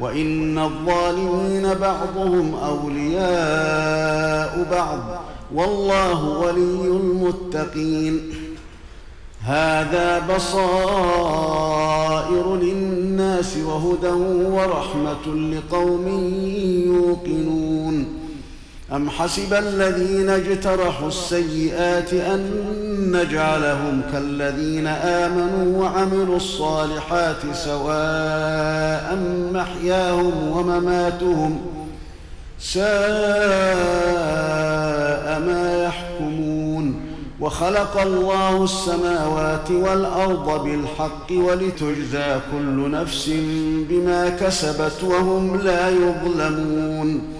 وإن الظالمين بعضهم أولياء بعض. والله ولي المتقين. هذا بصائر للناس وهدى ورحمة لقوم يوقنون. أم حسب الذين اجترحوا السيئات أن نجعلهم كالذين آمنوا وعملوا الصالحات سواء محياهم ومماتهم ساء ما يحكمون وخلق الله السماوات والأرض بالحق ولتجزى كل نفس بما كسبت وهم لا يظلمون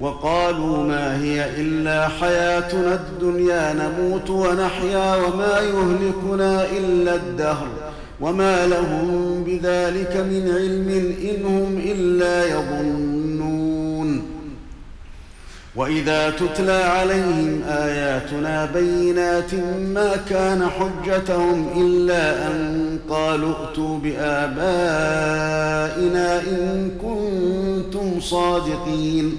وقالوا ما هي إلا حياتنا الدنيا نموت ونحيا وما يهلكنا إلا الدهر. وما لهم بذلك من علم إن هم إلا يظنون. وإذا تتلى عليهم آياتنا بينات ما كان حجتهم إلا أن قالوا ائتوا بآبائنا إن كنتم صادقين.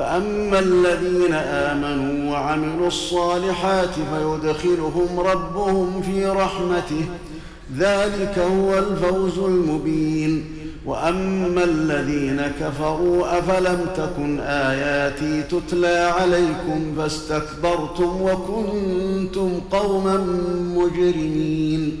فأما الذين آمنوا وعملوا الصالحات فيدخلهم ربهم في رحمته. ذلك هو الفوز المبين. وأما الذين كفروا أفلم تكن آياتي تتلى عليكم فاستكبرتم وكنتم قوما مجرمين.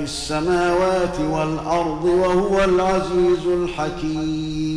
في السماوات والأرض وهو العزيز الحكيم.